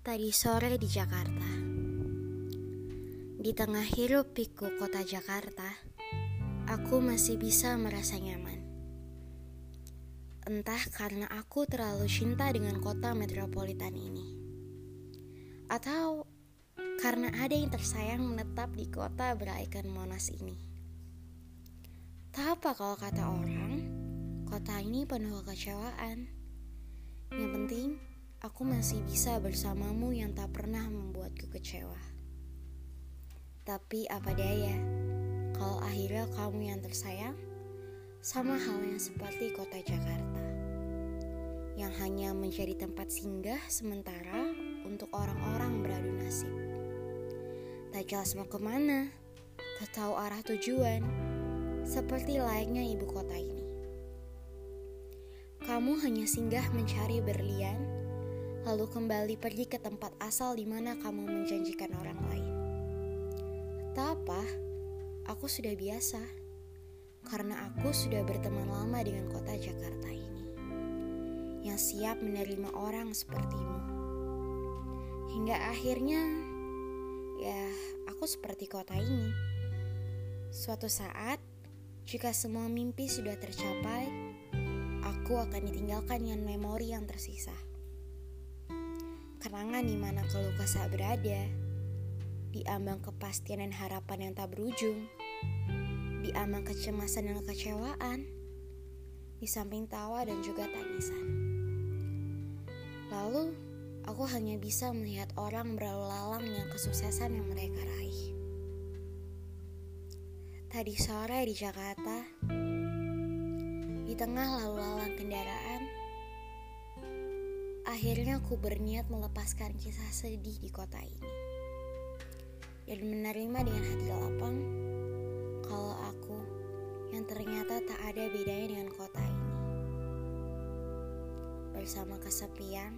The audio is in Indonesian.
Tadi sore di Jakarta. Di tengah hiruk pikuk kota Jakarta Aku masih bisa merasa nyaman. Entah karena aku terlalu cinta dengan kota metropolitan ini Atau karena ada yang tersayang menetap di kota berikon Monas ini. Tak apa kalau kata orang Kota ini penuh kekecewaan. Yang penting aku masih bisa bersamamu yang tak pernah membuatku kecewa. Tapi apa daya, kalau akhirnya kamu yang tersayang, sama halnya seperti kota Jakarta, yang hanya menjadi tempat singgah sementara untuk orang-orang beradu nasib. Tak jelas mau ke mana, tak tahu arah tujuan, seperti layaknya ibu kota ini. Kamu hanya singgah mencari berlian lalu kembali pergi ke tempat asal di mana kamu menjanjikan orang lain. Tak apa, aku sudah biasa karena aku sudah berteman lama dengan kota Jakarta ini yang siap menerima orang sepertimu. Hingga akhirnya, ya, aku seperti kota ini. Suatu saat, jika semua mimpi sudah tercapai, aku akan ditinggalkan dengan memori yang tersisa kenangan di mana keluh kesah berada, di ambang kepastian dan harapan yang tak berujung, di ambang kecemasan dan kekecewaan, di samping tawa dan juga tangisan. Lalu, aku hanya bisa melihat orang berlalu lalang dengan kesuksesan yang mereka raih. Tadi sore di Jakarta, di tengah lalu lalang kendaraan, Akhirnya aku berniat melepaskan kisah sedih di kota ini dan menerima dengan hati lapang kalau aku yang ternyata tak ada bedanya dengan kota ini. Bersama kesepian,